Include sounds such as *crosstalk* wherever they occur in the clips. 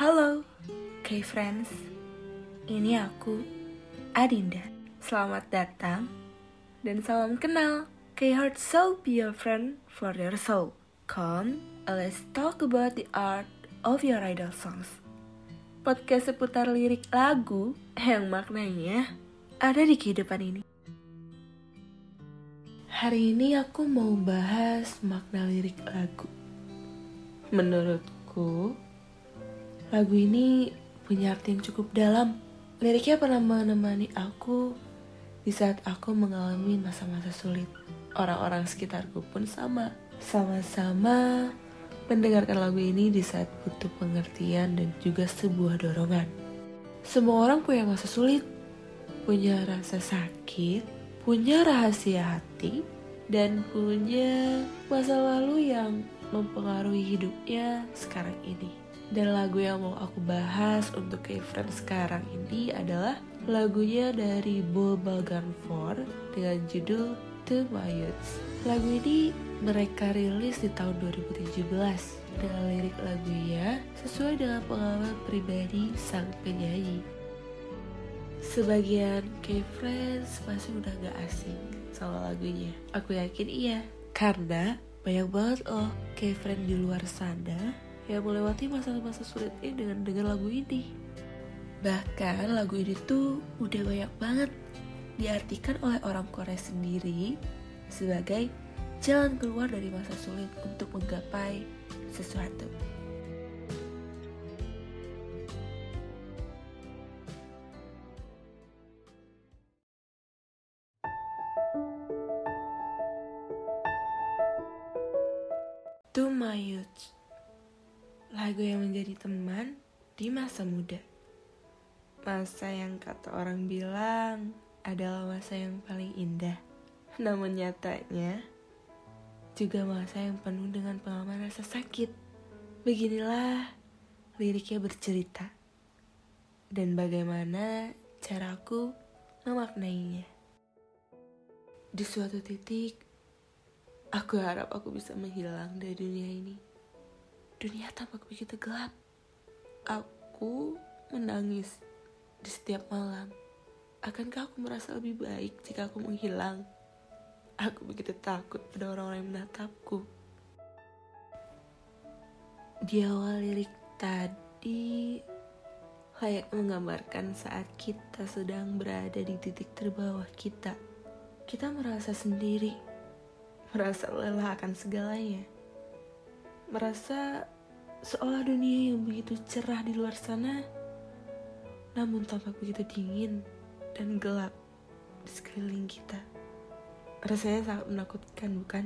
Halo, K-Friends. Ini aku, Adinda. Selamat datang dan salam kenal. K-Heart Soul be your friend for your soul. Come, let's talk about the art of your idol songs. Podcast seputar lirik lagu yang maknanya ada di kehidupan ini. Hari ini aku mau bahas makna lirik lagu. Menurutku, lagu ini punya arti yang cukup dalam. Liriknya pernah menemani aku di saat aku mengalami masa-masa sulit. Orang-orang sekitarku pun sama. Sama-sama mendengarkan lagu ini di saat butuh pengertian dan juga sebuah dorongan. Semua orang punya masa sulit, punya rasa sakit, punya rahasia hati, dan punya masa lalu yang mempengaruhi hidupnya sekarang ini. Dan lagu yang mau aku bahas untuk K-Friend sekarang ini adalah lagunya dari Bull Balgan 4 dengan judul To My Youths. Lagu ini mereka rilis di tahun 2017 dengan lirik lagunya sesuai dengan pengalaman pribadi sang penyanyi. Sebagian K-Friends pasti udah gak asing sama lagunya. Aku yakin iya, karena banyak banget loh K-Friend di luar sana yang melewati masa-masa sulit ini dengan dengar lagu ini. Bahkan lagu ini tuh udah banyak banget diartikan oleh orang Korea sendiri sebagai jalan keluar dari masa sulit untuk menggapai sesuatu. To My Youth Lagu yang menjadi teman di masa muda. Masa yang kata orang bilang adalah masa yang paling indah. *laughs* Namun nyatanya juga masa yang penuh dengan pengalaman rasa sakit. Beginilah liriknya bercerita. Dan bagaimana caraku memaknainya. Di suatu titik Aku harap aku bisa menghilang dari dunia ini. Dunia tampak begitu gelap. Aku menangis di setiap malam. Akankah aku merasa lebih baik jika aku menghilang? Aku begitu takut pada orang-orang yang menatapku. Di awal lirik tadi, layak menggambarkan saat kita sedang berada di titik terbawah kita. Kita merasa sendiri merasa lelah akan segalanya, merasa seolah dunia yang begitu cerah di luar sana, namun tampak begitu dingin dan gelap di sekeliling kita. Rasanya sangat menakutkan, bukan?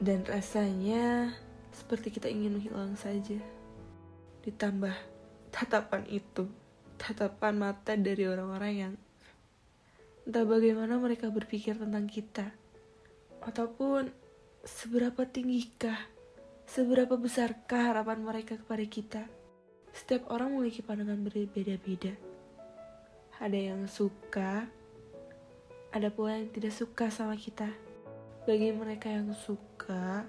Dan rasanya seperti kita ingin menghilang saja. Ditambah tatapan itu, tatapan mata dari orang-orang yang entah bagaimana mereka berpikir tentang kita ataupun seberapa tinggikah, seberapa besarkah harapan mereka kepada kita. Setiap orang memiliki pandangan berbeda-beda. Ada yang suka, ada pula yang tidak suka sama kita. Bagi mereka yang suka,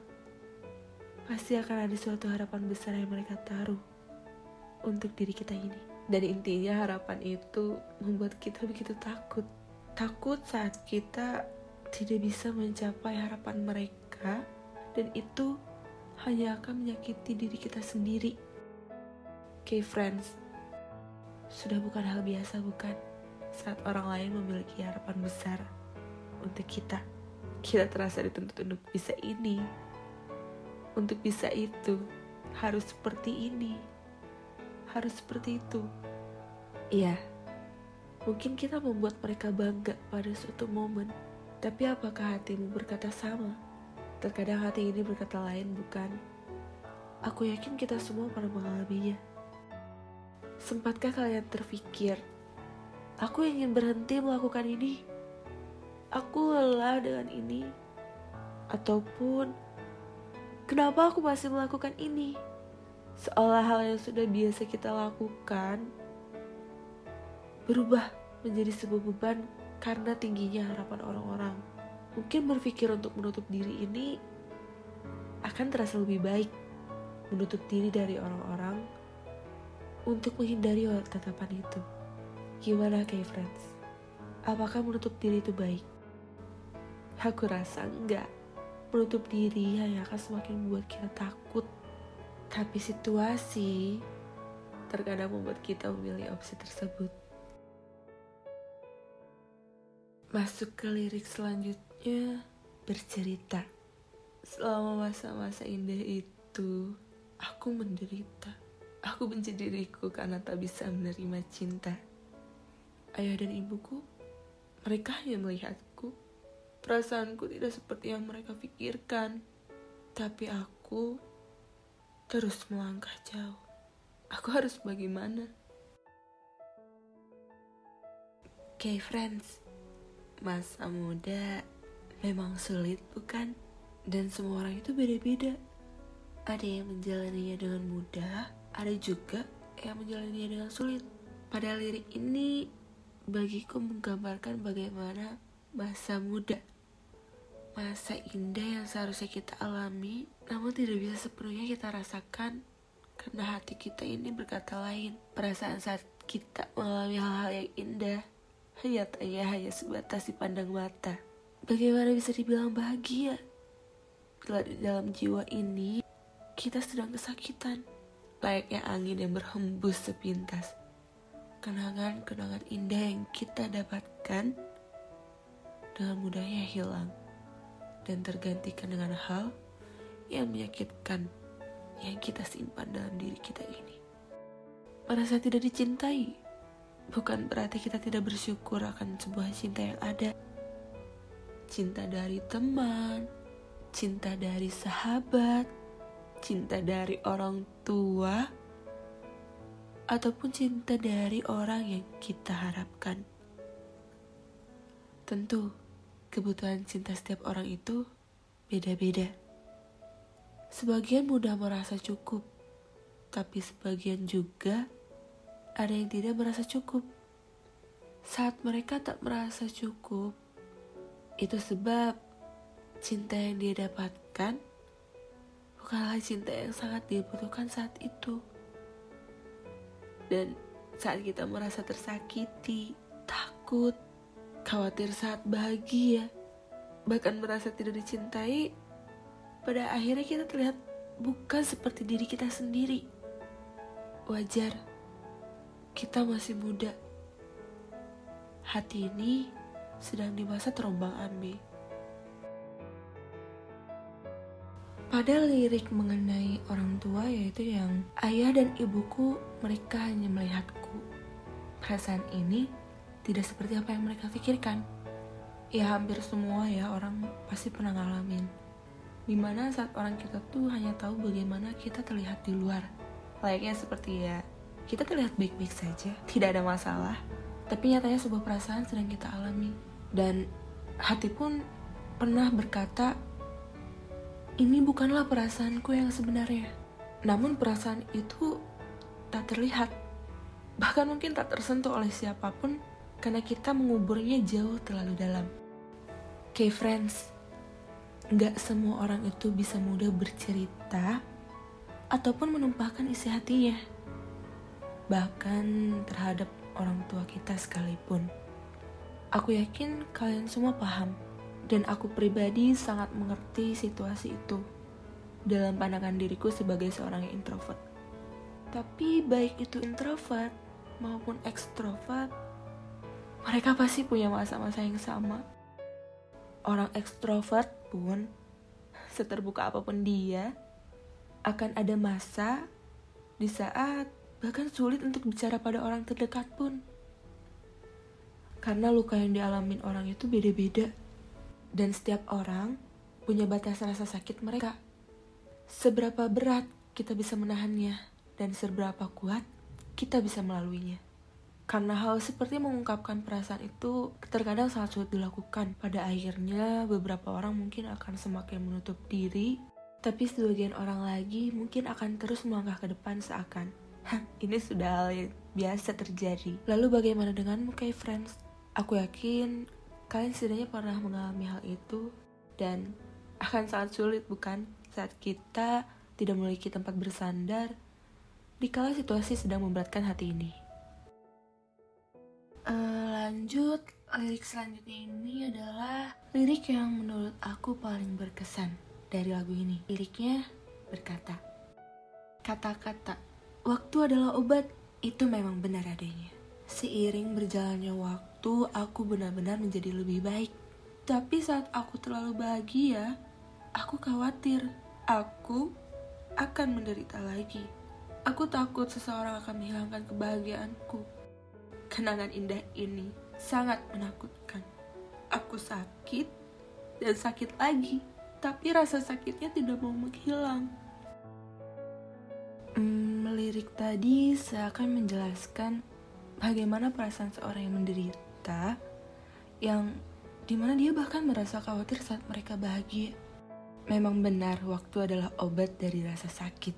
pasti akan ada suatu harapan besar yang mereka taruh untuk diri kita ini. Dan intinya harapan itu membuat kita begitu takut. Takut saat kita tidak bisa mencapai harapan mereka dan itu hanya akan menyakiti diri kita sendiri. Okay friends, sudah bukan hal biasa bukan saat orang lain memiliki harapan besar untuk kita. Kita terasa dituntut untuk bisa ini, untuk bisa itu, harus seperti ini, harus seperti itu. Iya, mungkin kita membuat mereka bangga pada suatu momen tapi apakah hatimu berkata sama? Terkadang hati ini berkata lain, bukan? Aku yakin kita semua pernah mengalaminya. Sempatkah kalian terpikir, aku ingin berhenti melakukan ini? Aku lelah dengan ini. Ataupun, kenapa aku masih melakukan ini? Seolah hal yang sudah biasa kita lakukan berubah menjadi sebuah beban karena tingginya harapan orang-orang. Mungkin berpikir untuk menutup diri ini akan terasa lebih baik. Menutup diri dari orang-orang untuk menghindari tatapan itu. Gimana kayak friends? Apakah menutup diri itu baik? Aku rasa enggak. Menutup diri hanya akan semakin membuat kita takut. Tapi situasi terkadang membuat kita memilih opsi tersebut. Masuk ke lirik selanjutnya bercerita. Selama masa-masa indah itu, aku menderita. Aku benci diriku karena tak bisa menerima cinta. Ayah dan ibuku, mereka hanya melihatku. Perasaanku tidak seperti yang mereka pikirkan. Tapi aku terus melangkah jauh. Aku harus bagaimana? Oke okay, friends, masa muda memang sulit bukan? Dan semua orang itu beda-beda. Ada yang menjalaninya dengan mudah, ada juga yang menjalaninya dengan sulit. Pada lirik ini, bagiku menggambarkan bagaimana masa muda. Masa indah yang seharusnya kita alami, namun tidak bisa sepenuhnya kita rasakan karena hati kita ini berkata lain. Perasaan saat kita mengalami hal-hal yang indah, nyatanya hanya sebatas dipandang mata. Bagaimana bisa dibilang bahagia? Di dalam jiwa ini, kita sedang kesakitan. Layaknya angin yang berhembus sepintas. Kenangan-kenangan indah yang kita dapatkan dengan mudahnya hilang dan tergantikan dengan hal yang menyakitkan yang kita simpan dalam diri kita ini. Merasa tidak dicintai bukan berarti kita tidak bersyukur akan sebuah cinta yang ada cinta dari teman, cinta dari sahabat, cinta dari orang tua, ataupun cinta dari orang yang kita harapkan. Tentu, kebutuhan cinta setiap orang itu beda-beda. Sebagian mudah merasa cukup, tapi sebagian juga ada yang tidak merasa cukup. Saat mereka tak merasa cukup, itu sebab cinta yang dia dapatkan bukanlah cinta yang sangat dibutuhkan saat itu. Dan saat kita merasa tersakiti, takut, khawatir saat bahagia, bahkan merasa tidak dicintai, pada akhirnya kita terlihat bukan seperti diri kita sendiri. Wajar, kita masih muda. Hati ini sedang di masa terombang ambing. Pada lirik mengenai orang tua yaitu yang ayah dan ibuku mereka hanya melihatku. Perasaan ini tidak seperti apa yang mereka pikirkan. Ya hampir semua ya orang pasti pernah ngalamin. Di mana saat orang kita tuh hanya tahu bagaimana kita terlihat di luar. Layaknya seperti ya, kita terlihat baik-baik saja, tidak ada masalah. Tapi nyatanya sebuah perasaan sedang kita alami dan hati pun pernah berkata, "Ini bukanlah perasaanku yang sebenarnya." Namun, perasaan itu tak terlihat, bahkan mungkin tak tersentuh oleh siapa pun karena kita menguburnya jauh terlalu dalam. Okay, friends, gak semua orang itu bisa mudah bercerita ataupun menumpahkan isi hatinya, bahkan terhadap orang tua kita sekalipun. Aku yakin kalian semua paham, dan aku pribadi sangat mengerti situasi itu dalam pandangan diriku sebagai seorang introvert. Tapi baik itu introvert maupun ekstrovert, mereka pasti punya masa-masa yang sama. Orang ekstrovert pun, seterbuka apa pun dia, akan ada masa di saat bahkan sulit untuk bicara pada orang terdekat pun. Karena luka yang dialamin orang itu beda-beda. Dan setiap orang punya batas rasa sakit mereka. Seberapa berat kita bisa menahannya dan seberapa kuat kita bisa melaluinya. Karena hal seperti mengungkapkan perasaan itu terkadang sangat sulit dilakukan. Pada akhirnya beberapa orang mungkin akan semakin menutup diri, tapi sebagian orang lagi mungkin akan terus melangkah ke depan seakan, Hah, ini sudah hal yang biasa terjadi. Lalu bagaimana denganmu, kayak friends? Aku yakin kalian setidaknya pernah mengalami hal itu dan akan sangat sulit bukan saat kita tidak memiliki tempat bersandar dikala situasi sedang memberatkan hati ini. Uh, lanjut, lirik selanjutnya ini adalah lirik yang menurut aku paling berkesan dari lagu ini. Liriknya berkata, kata-kata, waktu adalah obat, itu memang benar adanya. Seiring berjalannya waktu, aku benar-benar menjadi lebih baik. Tapi saat aku terlalu bahagia, aku khawatir aku akan menderita lagi. Aku takut seseorang akan menghilangkan kebahagiaanku. Kenangan indah ini sangat menakutkan. Aku sakit dan sakit lagi, tapi rasa sakitnya tidak mau menghilang. Hmm, melirik tadi seakan menjelaskan bagaimana perasaan seorang yang menderita, yang di mana dia bahkan merasa khawatir saat mereka bahagia. Memang benar, waktu adalah obat dari rasa sakit.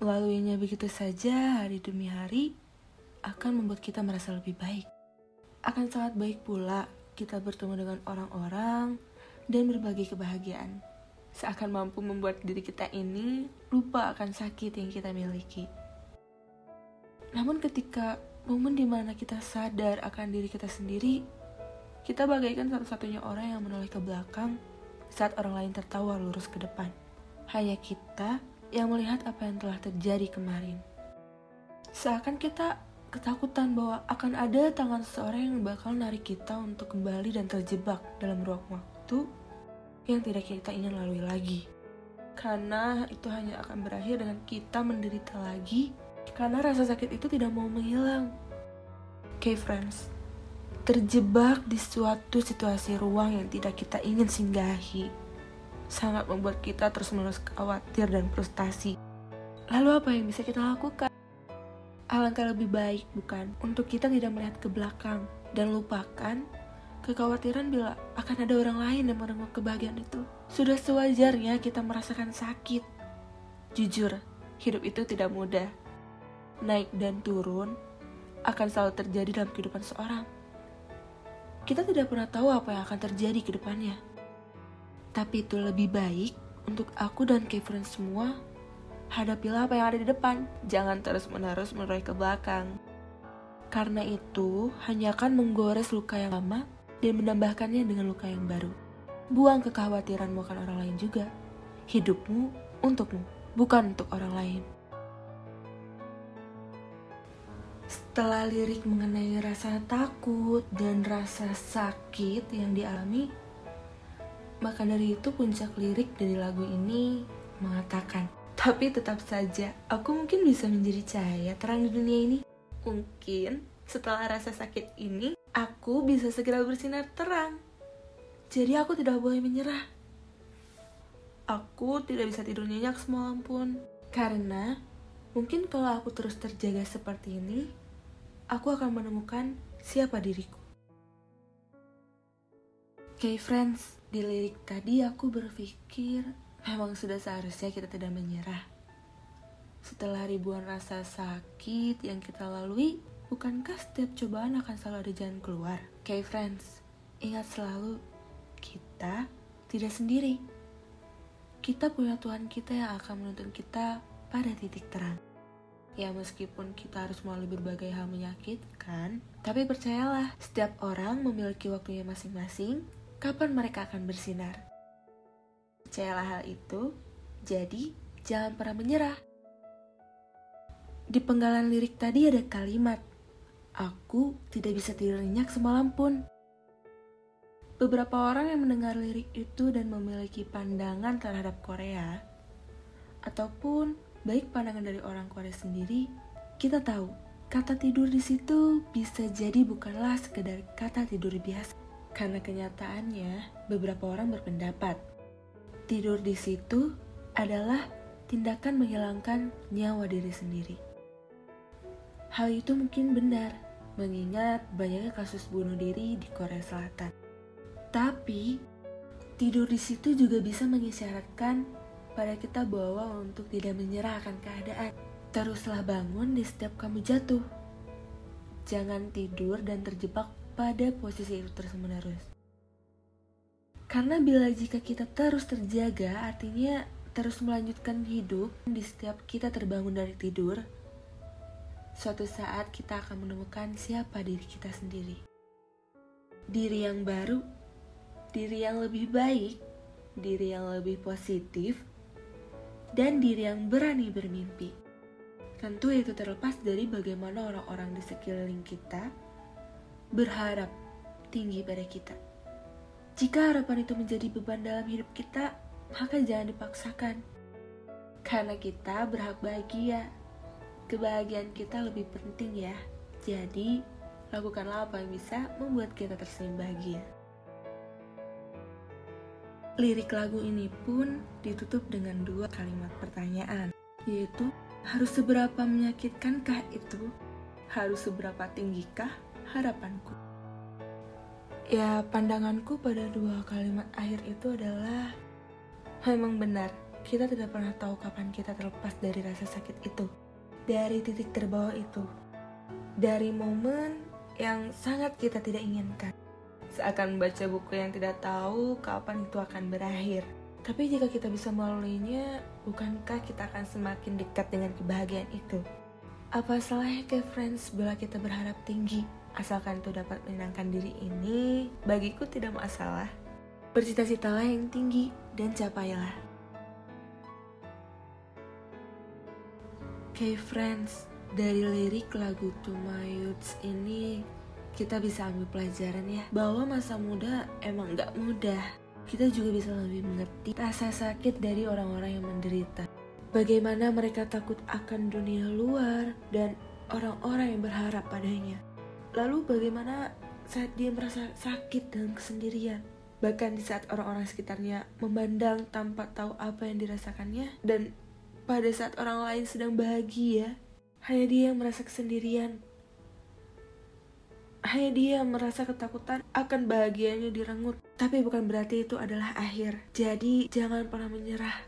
Melaluinya begitu saja hari demi hari akan membuat kita merasa lebih baik. Akan sangat baik pula kita bertemu dengan orang-orang dan berbagi kebahagiaan. Seakan mampu membuat diri kita ini lupa akan sakit yang kita miliki. Namun ketika momen di mana kita sadar akan diri kita sendiri, kita bagaikan satu-satunya orang yang menoleh ke belakang saat orang lain tertawa lurus ke depan. Hanya kita yang melihat apa yang telah terjadi kemarin. Seakan kita ketakutan bahwa akan ada tangan seseorang yang bakal narik kita untuk kembali dan terjebak dalam ruang waktu yang tidak kita ingin lalui lagi. Karena itu hanya akan berakhir dengan kita menderita lagi karena rasa sakit itu tidak mau menghilang. Oke friends, terjebak di suatu situasi ruang yang tidak kita ingin singgahi. Sangat membuat kita terus-menerus khawatir dan frustasi. Lalu apa yang bisa kita lakukan? Alangkah lebih baik, bukan? Untuk kita tidak melihat ke belakang dan lupakan kekhawatiran bila akan ada orang lain yang merenggut kebahagiaan itu. Sudah sewajarnya kita merasakan sakit. Jujur, hidup itu tidak mudah. Naik dan turun akan selalu terjadi dalam kehidupan seorang. Kita tidak pernah tahu apa yang akan terjadi ke depannya. Tapi itu lebih baik untuk aku dan Kevin semua hadapilah apa yang ada di depan. Jangan terus-menerus menoleh ke belakang. Karena itu hanya akan menggores luka yang lama dan menambahkannya dengan luka yang baru. Buang kekhawatiranmu akan orang lain juga. Hidupmu untukmu, bukan untuk orang lain. Setelah lirik mengenai rasa takut dan rasa sakit yang dialami, maka dari itu puncak lirik dari lagu ini mengatakan, tapi tetap saja aku mungkin bisa menjadi cahaya terang di dunia ini. Mungkin setelah rasa sakit ini, aku bisa segera bersinar terang. Jadi aku tidak boleh menyerah. Aku tidak bisa tidur nyenyak semalam pun. Karena mungkin kalau aku terus terjaga seperti ini, aku akan menemukan siapa diriku. Oke okay, friends, di lirik tadi aku berpikir memang sudah seharusnya kita tidak menyerah. Setelah ribuan rasa sakit yang kita lalui, bukankah setiap cobaan akan selalu ada jalan keluar? Oke okay, friends, ingat selalu kita tidak sendiri. Kita punya Tuhan kita yang akan menuntun kita pada titik terang. Ya meskipun kita harus melalui berbagai hal menyakitkan, tapi percayalah, setiap orang memiliki waktunya masing-masing kapan mereka akan bersinar. Percayalah hal itu, jadi jangan pernah menyerah. Di penggalan lirik tadi ada kalimat, Aku tidak bisa tidur nyenyak semalam pun. Beberapa orang yang mendengar lirik itu dan memiliki pandangan terhadap Korea, ataupun baik pandangan dari orang Korea sendiri, kita tahu kata tidur di situ bisa jadi bukanlah sekedar kata tidur biasa. Karena kenyataannya, beberapa orang berpendapat tidur di situ adalah tindakan menghilangkan nyawa diri sendiri. Hal itu mungkin benar, mengingat banyaknya kasus bunuh diri di Korea Selatan. Tapi, tidur di situ juga bisa mengisyaratkan pada kita bawa untuk tidak menyerah akan keadaan. Teruslah bangun di setiap kamu jatuh. Jangan tidur dan terjebak pada posisi itu terus-menerus. Karena bila jika kita terus terjaga, artinya terus melanjutkan hidup di setiap kita terbangun dari tidur, suatu saat kita akan menemukan siapa diri kita sendiri. Diri yang baru, diri yang lebih baik, diri yang lebih positif, dan diri yang berani bermimpi. Tentu itu terlepas dari bagaimana orang-orang di sekeliling kita berharap tinggi pada kita. Jika harapan itu menjadi beban dalam hidup kita, maka jangan dipaksakan. Karena kita berhak bahagia. Kebahagiaan kita lebih penting ya. Jadi, lakukanlah apa yang bisa membuat kita tersenyum bahagia. Lirik lagu ini pun ditutup dengan dua kalimat pertanyaan, yaitu harus seberapa menyakitkankah itu? Harus seberapa tinggikah harapanku? Ya, pandanganku pada dua kalimat akhir itu adalah memang benar, kita tidak pernah tahu kapan kita terlepas dari rasa sakit itu, dari titik terbawah itu, dari momen yang sangat kita tidak inginkan. Seakan membaca buku yang tidak tahu kapan itu akan berakhir. Tapi jika kita bisa melaluinya, bukankah kita akan semakin dekat dengan kebahagiaan itu? Apa salahnya ke friends bila kita berharap tinggi? Asalkan itu dapat menyenangkan diri ini, bagiku tidak masalah. Bercita-citalah yang tinggi dan capailah. Okay, friends, dari lirik lagu To My Youths ini kita bisa ambil pelajaran ya bahwa masa muda emang gak mudah kita juga bisa lebih mengerti rasa sakit dari orang-orang yang menderita. Bagaimana mereka takut akan dunia luar dan orang-orang yang berharap padanya. Lalu bagaimana saat dia merasa sakit dan kesendirian? Bahkan di saat orang-orang sekitarnya memandang tanpa tahu apa yang dirasakannya dan pada saat orang lain sedang bahagia, hanya dia yang merasa kesendirian hanya dia merasa ketakutan akan bahagianya direnggut. Tapi bukan berarti itu adalah akhir. Jadi jangan pernah menyerah.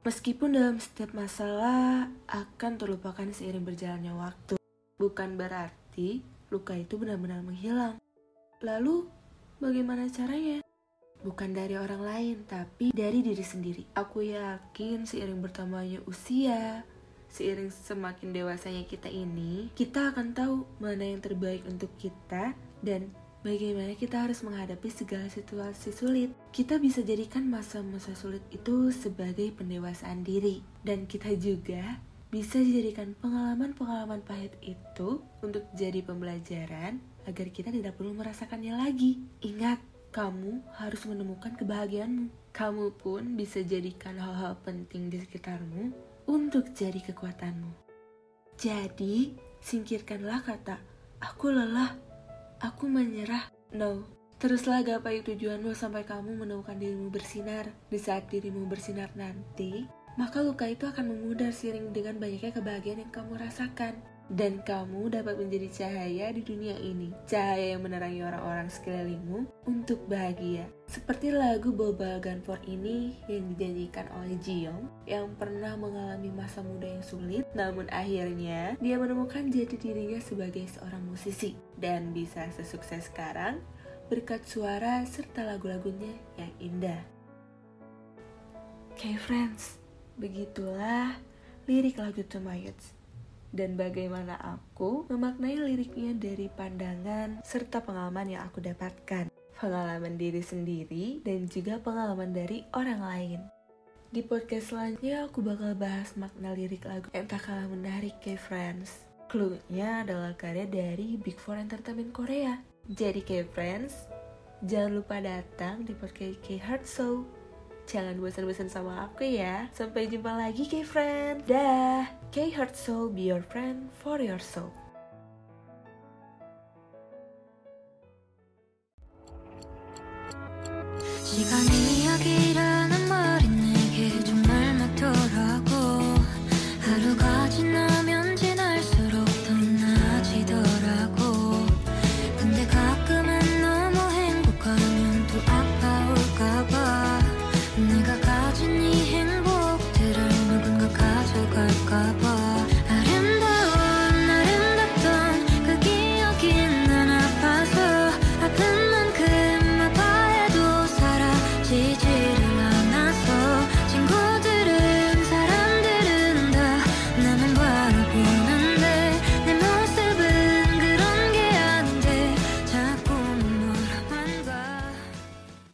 Meskipun dalam setiap masalah akan terlupakan seiring berjalannya waktu. Bukan berarti luka itu benar-benar menghilang. Lalu bagaimana caranya? Bukan dari orang lain, tapi dari diri sendiri. Aku yakin seiring bertambahnya usia, seiring semakin dewasanya kita ini, kita akan tahu mana yang terbaik untuk kita dan bagaimana kita harus menghadapi segala situasi sulit. Kita bisa jadikan masa-masa sulit itu sebagai pendewasaan diri dan kita juga bisa dijadikan pengalaman-pengalaman pahit itu untuk jadi pembelajaran agar kita tidak perlu merasakannya lagi. Ingat, kamu harus menemukan kebahagiaanmu. Kamu pun bisa jadikan hal-hal penting di sekitarmu untuk jadi kekuatanmu. Jadi, singkirkanlah kata, aku lelah, aku menyerah. No, teruslah gapai tujuanmu sampai kamu menemukan dirimu bersinar. Di saat dirimu bersinar nanti, maka luka itu akan memudar seiring dengan banyaknya kebahagiaan yang kamu rasakan dan kamu dapat menjadi cahaya di dunia ini. Cahaya yang menerangi orang-orang sekelilingmu untuk bahagia. Seperti lagu Bobal Gunport ini yang dijanjikan oleh Jiong yang pernah mengalami masa muda yang sulit, namun akhirnya dia menemukan jati dirinya sebagai seorang musisi dan bisa sesukses sekarang berkat suara serta lagu-lagunya yang indah. Okay friends, begitulah lirik lagu Youth dan bagaimana aku memaknai liriknya dari pandangan serta pengalaman yang aku dapatkan. Pengalaman diri sendiri dan juga pengalaman dari orang lain. Di podcast selanjutnya aku bakal bahas makna lirik lagu yang tak kalah menarik ke friends. Clue-nya adalah karya dari Big Four Entertainment Korea. Jadi kayak friends, jangan lupa datang di podcast K-Heart Show Jangan bosan-bosan sama aku ya. Sampai jumpa lagi K-Friend. Dah. K-Heart Soul be your friend for your soul.